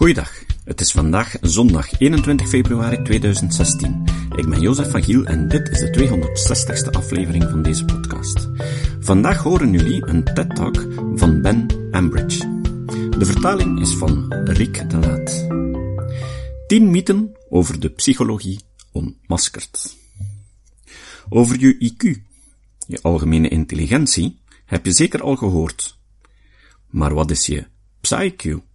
Goeiedag, het is vandaag zondag 21 februari 2016. Ik ben Jozef van Giel en dit is de 260ste aflevering van deze podcast. Vandaag horen jullie een TED-talk van Ben Ambridge. De vertaling is van Rick de Laat. 10 mythen over de psychologie ontmaskerd. Over je IQ, je algemene intelligentie, heb je zeker al gehoord. Maar wat is je PsyQ?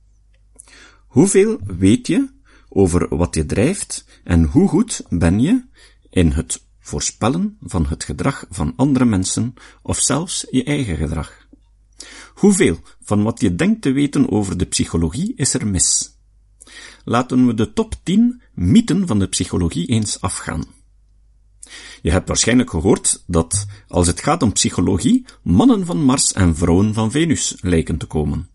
Hoeveel weet je over wat je drijft en hoe goed ben je in het voorspellen van het gedrag van andere mensen of zelfs je eigen gedrag? Hoeveel van wat je denkt te weten over de psychologie is er mis? Laten we de top 10 mythen van de psychologie eens afgaan. Je hebt waarschijnlijk gehoord dat, als het gaat om psychologie, mannen van Mars en vrouwen van Venus lijken te komen.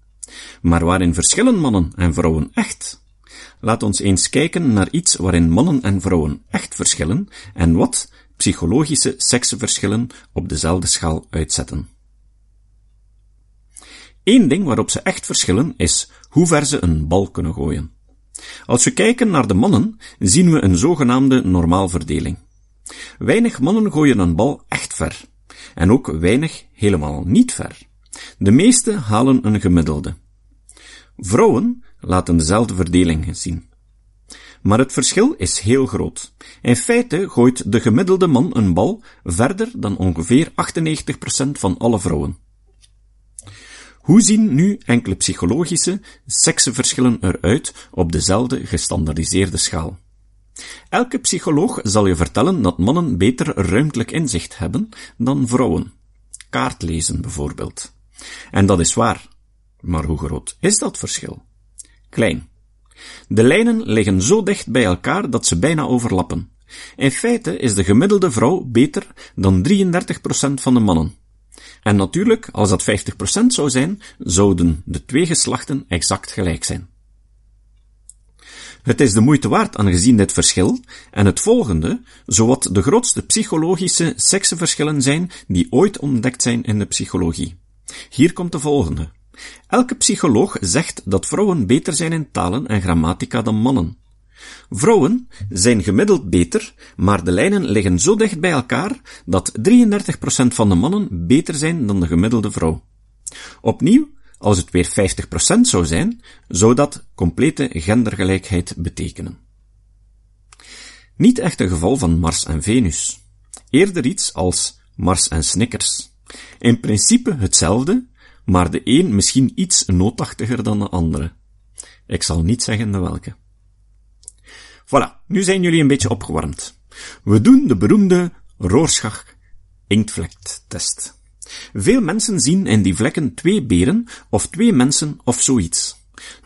Maar waarin verschillen mannen en vrouwen echt? Laat ons eens kijken naar iets waarin mannen en vrouwen echt verschillen en wat psychologische seksenverschillen op dezelfde schaal uitzetten. Eén ding waarop ze echt verschillen is hoe ver ze een bal kunnen gooien. Als we kijken naar de mannen, zien we een zogenaamde normaalverdeling. Weinig mannen gooien een bal echt ver, en ook weinig helemaal niet ver. De meeste halen een gemiddelde. Vrouwen laten dezelfde verdeling zien. Maar het verschil is heel groot. In feite gooit de gemiddelde man een bal verder dan ongeveer 98% van alle vrouwen. Hoe zien nu enkele psychologische seksenverschillen eruit op dezelfde gestandardiseerde schaal? Elke psycholoog zal je vertellen dat mannen beter ruimtelijk inzicht hebben dan vrouwen. Kaartlezen bijvoorbeeld. En dat is waar. Maar hoe groot is dat verschil? Klein. De lijnen liggen zo dicht bij elkaar dat ze bijna overlappen. In feite is de gemiddelde vrouw beter dan 33% van de mannen. En natuurlijk, als dat 50% zou zijn, zouden de twee geslachten exact gelijk zijn. Het is de moeite waard aangezien dit verschil en het volgende zowat de grootste psychologische seksenverschillen zijn die ooit ontdekt zijn in de psychologie. Hier komt de volgende. Elke psycholoog zegt dat vrouwen beter zijn in talen en grammatica dan mannen. Vrouwen zijn gemiddeld beter, maar de lijnen liggen zo dicht bij elkaar dat 33% van de mannen beter zijn dan de gemiddelde vrouw. Opnieuw, als het weer 50% zou zijn, zou dat complete gendergelijkheid betekenen. Niet echt een geval van Mars en Venus. Eerder iets als Mars en Snickers. In principe hetzelfde, maar de een misschien iets noodachtiger dan de andere. Ik zal niet zeggen de welke. Voilà, nu zijn jullie een beetje opgewarmd. We doen de beroemde Rorschach inktvlektest. Veel mensen zien in die vlekken twee beren of twee mensen of zoiets.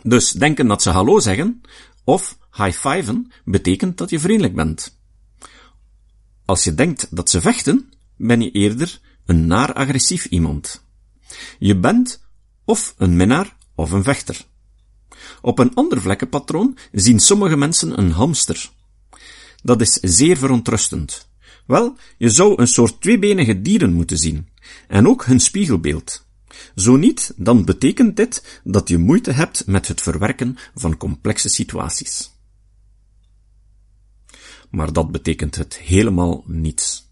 Dus denken dat ze hallo zeggen of high-fiven betekent dat je vriendelijk bent. Als je denkt dat ze vechten, ben je eerder een naar agressief iemand. Je bent of een minnaar of een vechter. Op een ander vlekkenpatroon zien sommige mensen een hamster. Dat is zeer verontrustend. Wel, je zou een soort tweebenige dieren moeten zien, en ook hun spiegelbeeld. Zo niet, dan betekent dit dat je moeite hebt met het verwerken van complexe situaties. Maar dat betekent het helemaal niets.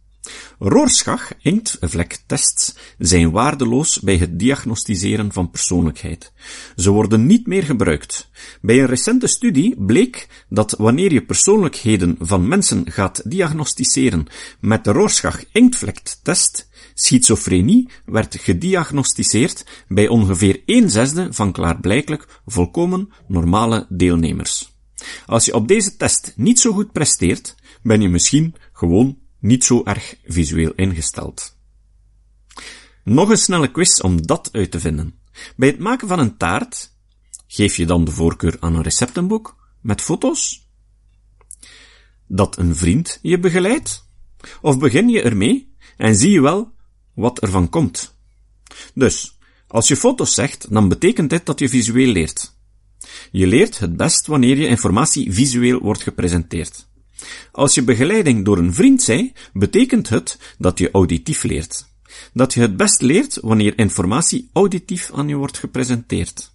Rorschach inktvlektests zijn waardeloos bij het diagnosticeren van persoonlijkheid. Ze worden niet meer gebruikt. Bij een recente studie bleek dat wanneer je persoonlijkheden van mensen gaat diagnosticeren met de Rorschach inktvlektest, schizofrenie werd gediagnosticeerd bij ongeveer een zesde van klaarblijkelijk volkomen normale deelnemers. Als je op deze test niet zo goed presteert, ben je misschien gewoon niet zo erg visueel ingesteld. Nog een snelle quiz om dat uit te vinden. Bij het maken van een taart geef je dan de voorkeur aan een receptenboek met foto's? Dat een vriend je begeleidt? Of begin je ermee en zie je wel wat er van komt? Dus, als je foto's zegt, dan betekent dit dat je visueel leert. Je leert het best wanneer je informatie visueel wordt gepresenteerd. Als je begeleiding door een vriend zei, betekent het dat je auditief leert. Dat je het best leert wanneer informatie auditief aan je wordt gepresenteerd.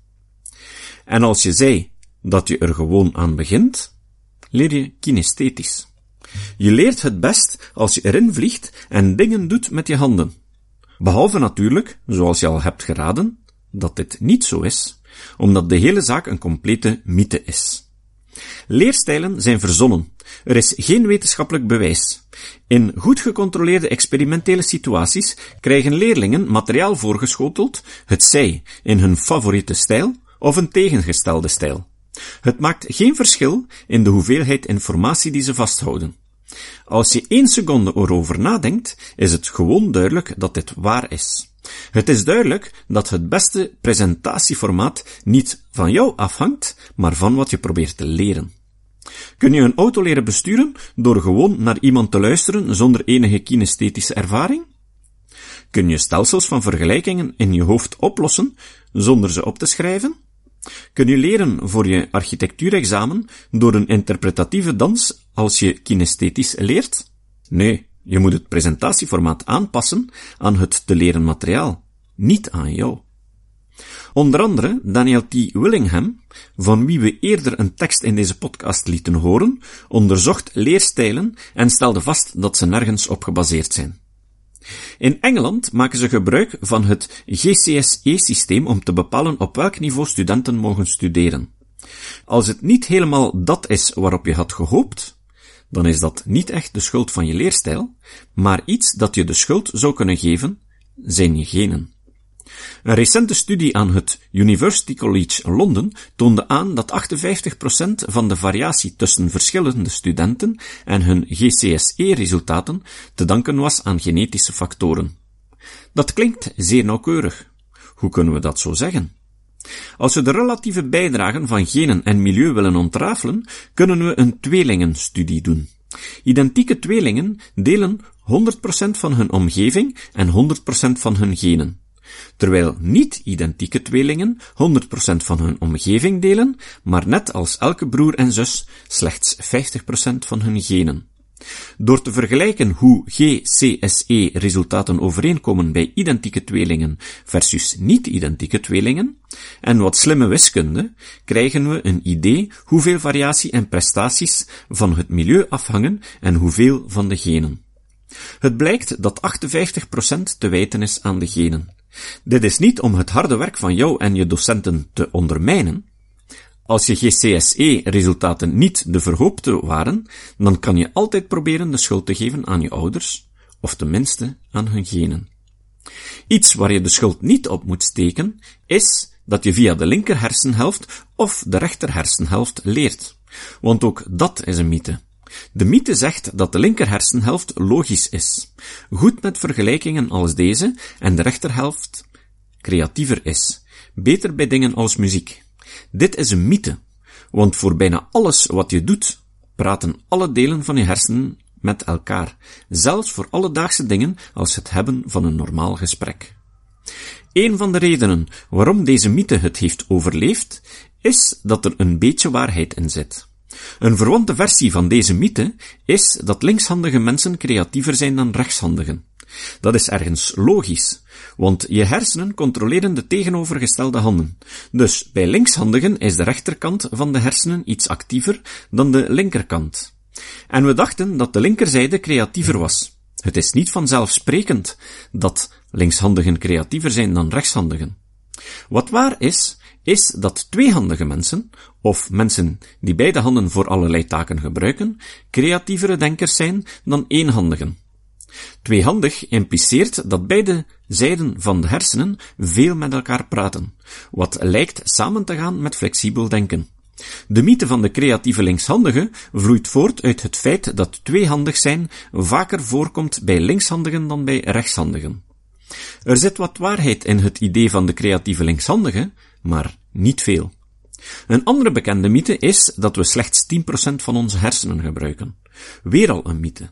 En als je zei dat je er gewoon aan begint, leer je kinesthetisch. Je leert het best als je erin vliegt en dingen doet met je handen. Behalve natuurlijk, zoals je al hebt geraden, dat dit niet zo is, omdat de hele zaak een complete mythe is. Leerstijlen zijn verzonnen. Er is geen wetenschappelijk bewijs. In goed gecontroleerde experimentele situaties krijgen leerlingen materiaal voorgeschoteld, het zij in hun favoriete stijl of een tegengestelde stijl. Het maakt geen verschil in de hoeveelheid informatie die ze vasthouden. Als je één seconde erover nadenkt, is het gewoon duidelijk dat dit waar is. Het is duidelijk dat het beste presentatieformaat niet van jou afhangt, maar van wat je probeert te leren. Kun je een auto leren besturen door gewoon naar iemand te luisteren zonder enige kinesthetische ervaring? Kun je stelsels van vergelijkingen in je hoofd oplossen zonder ze op te schrijven? Kun je leren voor je architectuurexamen door een interpretatieve dans als je kinesthetisch leert? Nee, je moet het presentatieformaat aanpassen aan het te leren materiaal, niet aan jou. Onder andere Daniel T. Willingham, van wie we eerder een tekst in deze podcast lieten horen, onderzocht leerstijlen en stelde vast dat ze nergens op gebaseerd zijn. In Engeland maken ze gebruik van het GCSE-systeem om te bepalen op welk niveau studenten mogen studeren. Als het niet helemaal dat is waarop je had gehoopt, dan is dat niet echt de schuld van je leerstijl, maar iets dat je de schuld zou kunnen geven, zijn je genen. Een recente studie aan het University College Londen toonde aan dat 58% van de variatie tussen verschillende studenten en hun GCSE-resultaten te danken was aan genetische factoren. Dat klinkt zeer nauwkeurig. Hoe kunnen we dat zo zeggen? Als we de relatieve bijdragen van genen en milieu willen ontrafelen, kunnen we een tweelingenstudie doen. Identieke tweelingen delen 100% van hun omgeving en 100% van hun genen terwijl niet-identieke tweelingen 100% van hun omgeving delen, maar net als elke broer en zus slechts 50% van hun genen. Door te vergelijken hoe GCSE-resultaten overeenkomen bij identieke tweelingen versus niet-identieke tweelingen, en wat slimme wiskunde, krijgen we een idee hoeveel variatie en prestaties van het milieu afhangen en hoeveel van de genen. Het blijkt dat 58% te wijten is aan de genen. Dit is niet om het harde werk van jou en je docenten te ondermijnen. Als je GCSE-resultaten niet de verhoopte waren, dan kan je altijd proberen de schuld te geven aan je ouders, of tenminste aan hun genen. Iets waar je de schuld niet op moet steken, is dat je via de linker hersenhelft of de rechter hersenhelft leert. Want ook dat is een mythe. De mythe zegt dat de linker hersenhelft logisch is, goed met vergelijkingen als deze, en de rechterhelft creatiever is, beter bij dingen als muziek. Dit is een mythe, want voor bijna alles wat je doet, praten alle delen van je hersenen met elkaar, zelfs voor alledaagse dingen als het hebben van een normaal gesprek. Een van de redenen waarom deze mythe het heeft overleefd, is dat er een beetje waarheid in zit. Een verwante versie van deze mythe is dat linkshandige mensen creatiever zijn dan rechtshandigen. Dat is ergens logisch, want je hersenen controleren de tegenovergestelde handen. Dus bij linkshandigen is de rechterkant van de hersenen iets actiever dan de linkerkant. En we dachten dat de linkerzijde creatiever was. Het is niet vanzelfsprekend dat linkshandigen creatiever zijn dan rechtshandigen. Wat waar is, is dat tweehandige mensen, of mensen die beide handen voor allerlei taken gebruiken, creatievere denkers zijn dan eenhandigen. Tweehandig impliceert dat beide zijden van de hersenen veel met elkaar praten, wat lijkt samen te gaan met flexibel denken. De mythe van de creatieve linkshandige vloeit voort uit het feit dat tweehandig zijn vaker voorkomt bij linkshandigen dan bij rechtshandigen. Er zit wat waarheid in het idee van de creatieve linkshandige, maar niet veel. Een andere bekende mythe is dat we slechts 10% van onze hersenen gebruiken. Weer al een mythe.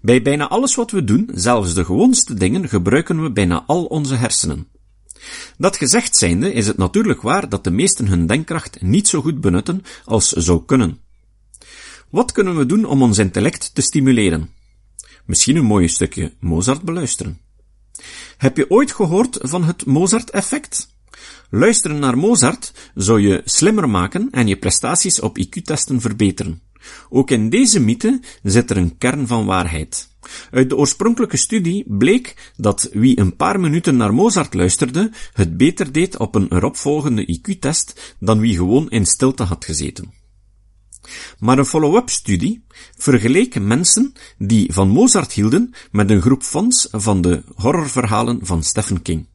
Bij bijna alles wat we doen, zelfs de gewoonste dingen, gebruiken we bijna al onze hersenen. Dat gezegd zijnde is het natuurlijk waar dat de meesten hun denkkracht niet zo goed benutten als zou kunnen. Wat kunnen we doen om ons intellect te stimuleren? Misschien een mooi stukje Mozart beluisteren. Heb je ooit gehoord van het Mozart-effect? Luisteren naar Mozart zou je slimmer maken en je prestaties op IQ-testen verbeteren. Ook in deze mythe zit er een kern van waarheid. Uit de oorspronkelijke studie bleek dat wie een paar minuten naar Mozart luisterde, het beter deed op een eropvolgende IQ-test dan wie gewoon in stilte had gezeten. Maar een follow-up studie vergeleek mensen die van Mozart hielden met een groep fans van de horrorverhalen van Stephen King.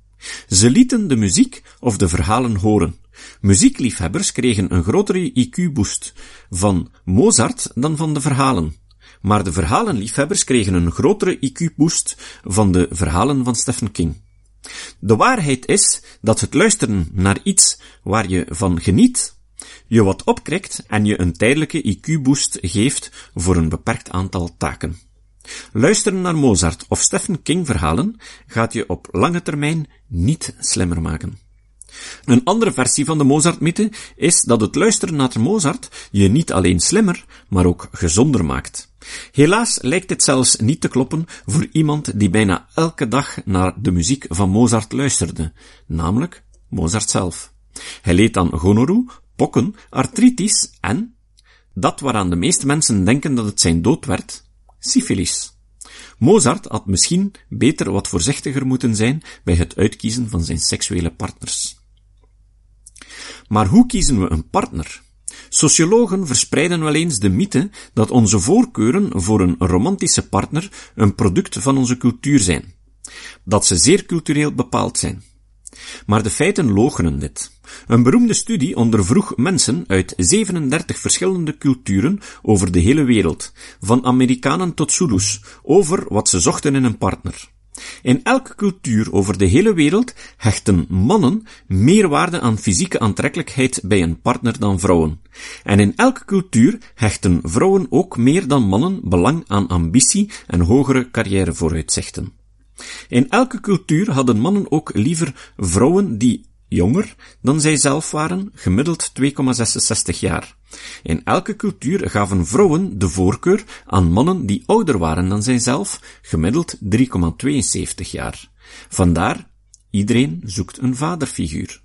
Ze lieten de muziek of de verhalen horen. Muziekliefhebbers kregen een grotere IQ-boost van Mozart dan van de verhalen. Maar de verhalenliefhebbers kregen een grotere IQ-boost van de verhalen van Stephen King. De waarheid is dat het luisteren naar iets waar je van geniet, je wat opkrikt en je een tijdelijke IQ-boost geeft voor een beperkt aantal taken. Luisteren naar Mozart of Stephen King verhalen gaat je op lange termijn niet slimmer maken. Een andere versie van de Mozart-mythe is dat het luisteren naar Mozart je niet alleen slimmer, maar ook gezonder maakt. Helaas lijkt dit zelfs niet te kloppen voor iemand die bijna elke dag naar de muziek van Mozart luisterde, namelijk Mozart zelf. Hij leed aan gonorroe, pokken, artritis en, dat waaraan de meeste mensen denken dat het zijn dood werd, syfilis. Mozart had misschien beter wat voorzichtiger moeten zijn bij het uitkiezen van zijn seksuele partners. Maar hoe kiezen we een partner? Sociologen verspreiden wel eens de mythe dat onze voorkeuren voor een romantische partner een product van onze cultuur zijn. Dat ze zeer cultureel bepaald zijn. Maar de feiten logenen dit. Een beroemde studie ondervroeg mensen uit 37 verschillende culturen over de hele wereld, van Amerikanen tot Zulus, over wat ze zochten in een partner. In elke cultuur over de hele wereld hechten mannen meer waarde aan fysieke aantrekkelijkheid bij een partner dan vrouwen. En in elke cultuur hechten vrouwen ook meer dan mannen belang aan ambitie en hogere carrièrevooruitzichten. In elke cultuur hadden mannen ook liever vrouwen die jonger dan zij zelf waren, gemiddeld 2,66 jaar. In elke cultuur gaven vrouwen de voorkeur aan mannen die ouder waren dan zijzelf, gemiddeld 3,72 jaar. Vandaar, iedereen zoekt een vaderfiguur.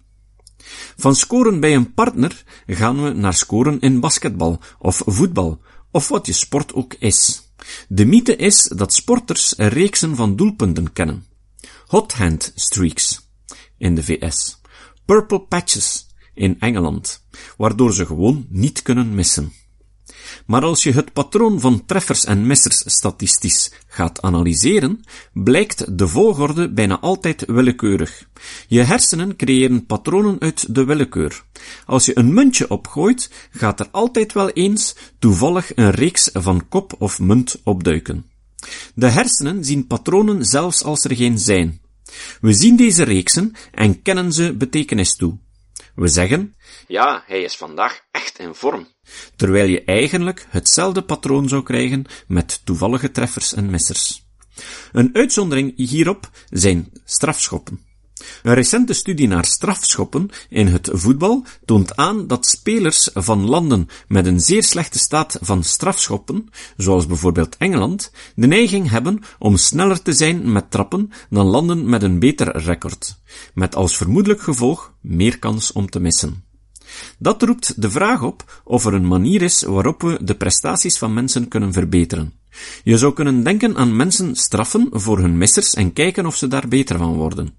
Van scoren bij een partner gaan we naar scoren in basketbal of voetbal, of wat je sport ook is. De mythe is dat sporters reeksen van doelpunten kennen. Hot hand streaks in de VS. Purple patches in Engeland, waardoor ze gewoon niet kunnen missen. Maar als je het patroon van treffers en missers statistisch gaat analyseren, blijkt de volgorde bijna altijd willekeurig. Je hersenen creëren patronen uit de willekeur. Als je een muntje opgooit, gaat er altijd wel eens toevallig een reeks van kop of munt opduiken. De hersenen zien patronen zelfs als er geen zijn. We zien deze reeksen en kennen ze betekenis toe. We zeggen, ja, hij is vandaag echt in vorm. Terwijl je eigenlijk hetzelfde patroon zou krijgen met toevallige treffers en missers. Een uitzondering hierop zijn strafschoppen. Een recente studie naar strafschoppen in het voetbal toont aan dat spelers van landen met een zeer slechte staat van strafschoppen, zoals bijvoorbeeld Engeland, de neiging hebben om sneller te zijn met trappen dan landen met een beter record, met als vermoedelijk gevolg meer kans om te missen. Dat roept de vraag op of er een manier is waarop we de prestaties van mensen kunnen verbeteren. Je zou kunnen denken aan mensen straffen voor hun missers en kijken of ze daar beter van worden.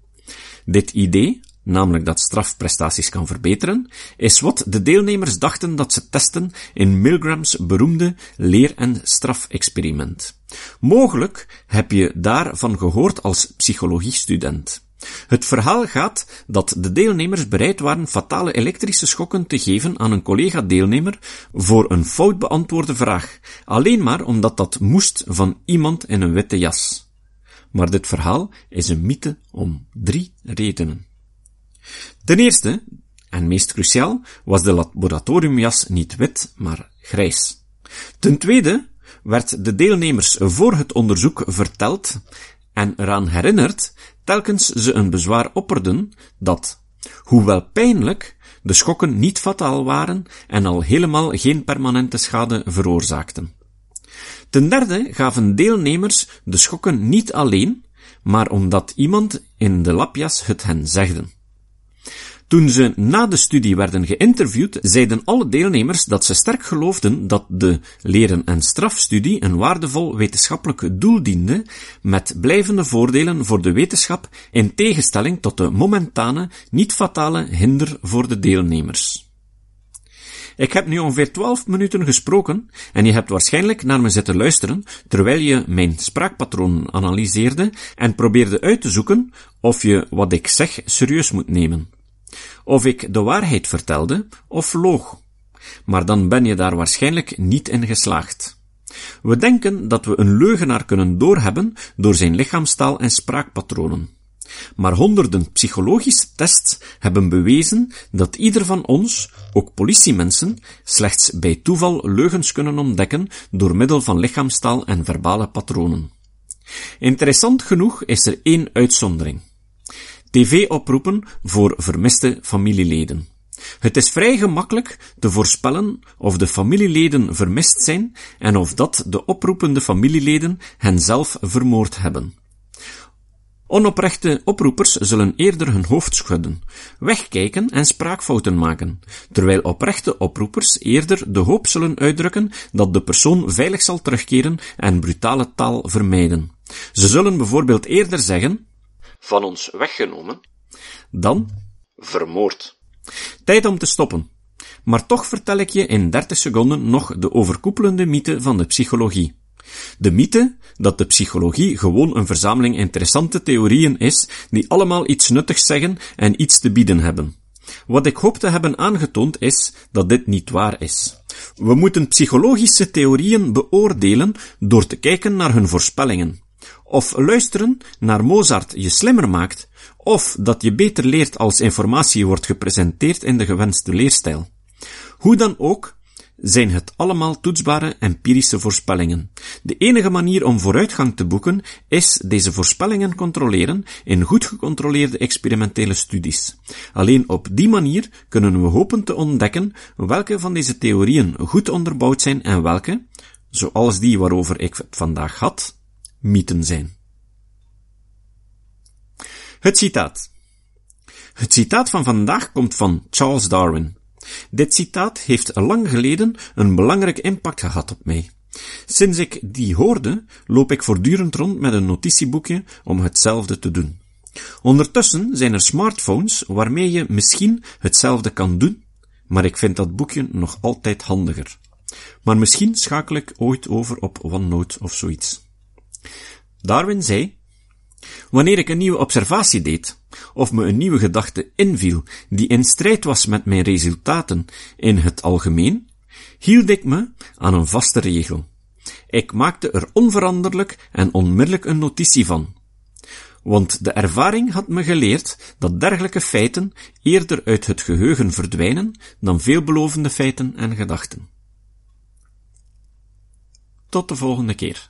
Dit idee, namelijk dat strafprestaties kan verbeteren, is wat de deelnemers dachten dat ze testen in Milgrams beroemde leer- en strafexperiment. Mogelijk heb je daarvan gehoord als psychologiestudent. Het verhaal gaat dat de deelnemers bereid waren fatale elektrische schokken te geven aan een collega-deelnemer voor een fout beantwoorde vraag, alleen maar omdat dat moest van iemand in een witte jas. Maar dit verhaal is een mythe om drie redenen. Ten eerste, en meest cruciaal, was de laboratoriumjas niet wit, maar grijs. Ten tweede werd de deelnemers voor het onderzoek verteld en eraan herinnerd telkens ze een bezwaar opperden dat, hoewel pijnlijk, de schokken niet fataal waren en al helemaal geen permanente schade veroorzaakten. Ten derde gaven deelnemers de schokken niet alleen, maar omdat iemand in de lapjas het hen zegde. Toen ze na de studie werden geïnterviewd, zeiden alle deelnemers dat ze sterk geloofden dat de leren- en strafstudie een waardevol wetenschappelijk doel diende, met blijvende voordelen voor de wetenschap in tegenstelling tot de momentane, niet fatale hinder voor de deelnemers. Ik heb nu ongeveer 12 minuten gesproken en je hebt waarschijnlijk naar me zitten luisteren terwijl je mijn spraakpatroon analyseerde en probeerde uit te zoeken of je wat ik zeg serieus moet nemen. Of ik de waarheid vertelde of loog. Maar dan ben je daar waarschijnlijk niet in geslaagd. We denken dat we een leugenaar kunnen doorhebben door zijn lichaamstaal en spraakpatronen. Maar honderden psychologische tests hebben bewezen dat ieder van ons, ook politiemensen, slechts bij toeval leugens kunnen ontdekken door middel van lichaamstaal en verbale patronen. Interessant genoeg is er één uitzondering. TV-oproepen voor vermiste familieleden. Het is vrij gemakkelijk te voorspellen of de familieleden vermist zijn en of dat de oproepende familieleden hen zelf vermoord hebben. Onoprechte oproepers zullen eerder hun hoofd schudden, wegkijken en spraakfouten maken, terwijl oprechte oproepers eerder de hoop zullen uitdrukken dat de persoon veilig zal terugkeren en brutale taal vermijden. Ze zullen bijvoorbeeld eerder zeggen, van ons weggenomen, dan vermoord. Tijd om te stoppen. Maar toch vertel ik je in 30 seconden nog de overkoepelende mythe van de psychologie. De mythe dat de psychologie gewoon een verzameling interessante theorieën is die allemaal iets nuttigs zeggen en iets te bieden hebben. Wat ik hoop te hebben aangetoond is dat dit niet waar is. We moeten psychologische theorieën beoordelen door te kijken naar hun voorspellingen. Of luisteren naar Mozart je slimmer maakt, of dat je beter leert als informatie wordt gepresenteerd in de gewenste leerstijl. Hoe dan ook, zijn het allemaal toetsbare empirische voorspellingen. De enige manier om vooruitgang te boeken is deze voorspellingen controleren in goed gecontroleerde experimentele studies. Alleen op die manier kunnen we hopen te ontdekken welke van deze theorieën goed onderbouwd zijn en welke, zoals die waarover ik het vandaag had, mythen zijn. Het citaat. Het citaat van vandaag komt van Charles Darwin. Dit citaat heeft lang geleden een belangrijk impact gehad op mij. Sinds ik die hoorde, loop ik voortdurend rond met een notitieboekje om hetzelfde te doen. Ondertussen zijn er smartphones waarmee je misschien hetzelfde kan doen, maar ik vind dat boekje nog altijd handiger. Maar misschien schakel ik ooit over op OneNote of zoiets. Darwin zei, Wanneer ik een nieuwe observatie deed, of me een nieuwe gedachte inviel die in strijd was met mijn resultaten in het algemeen, hield ik me aan een vaste regel. Ik maakte er onveranderlijk en onmiddellijk een notitie van. Want de ervaring had me geleerd dat dergelijke feiten eerder uit het geheugen verdwijnen dan veelbelovende feiten en gedachten. Tot de volgende keer.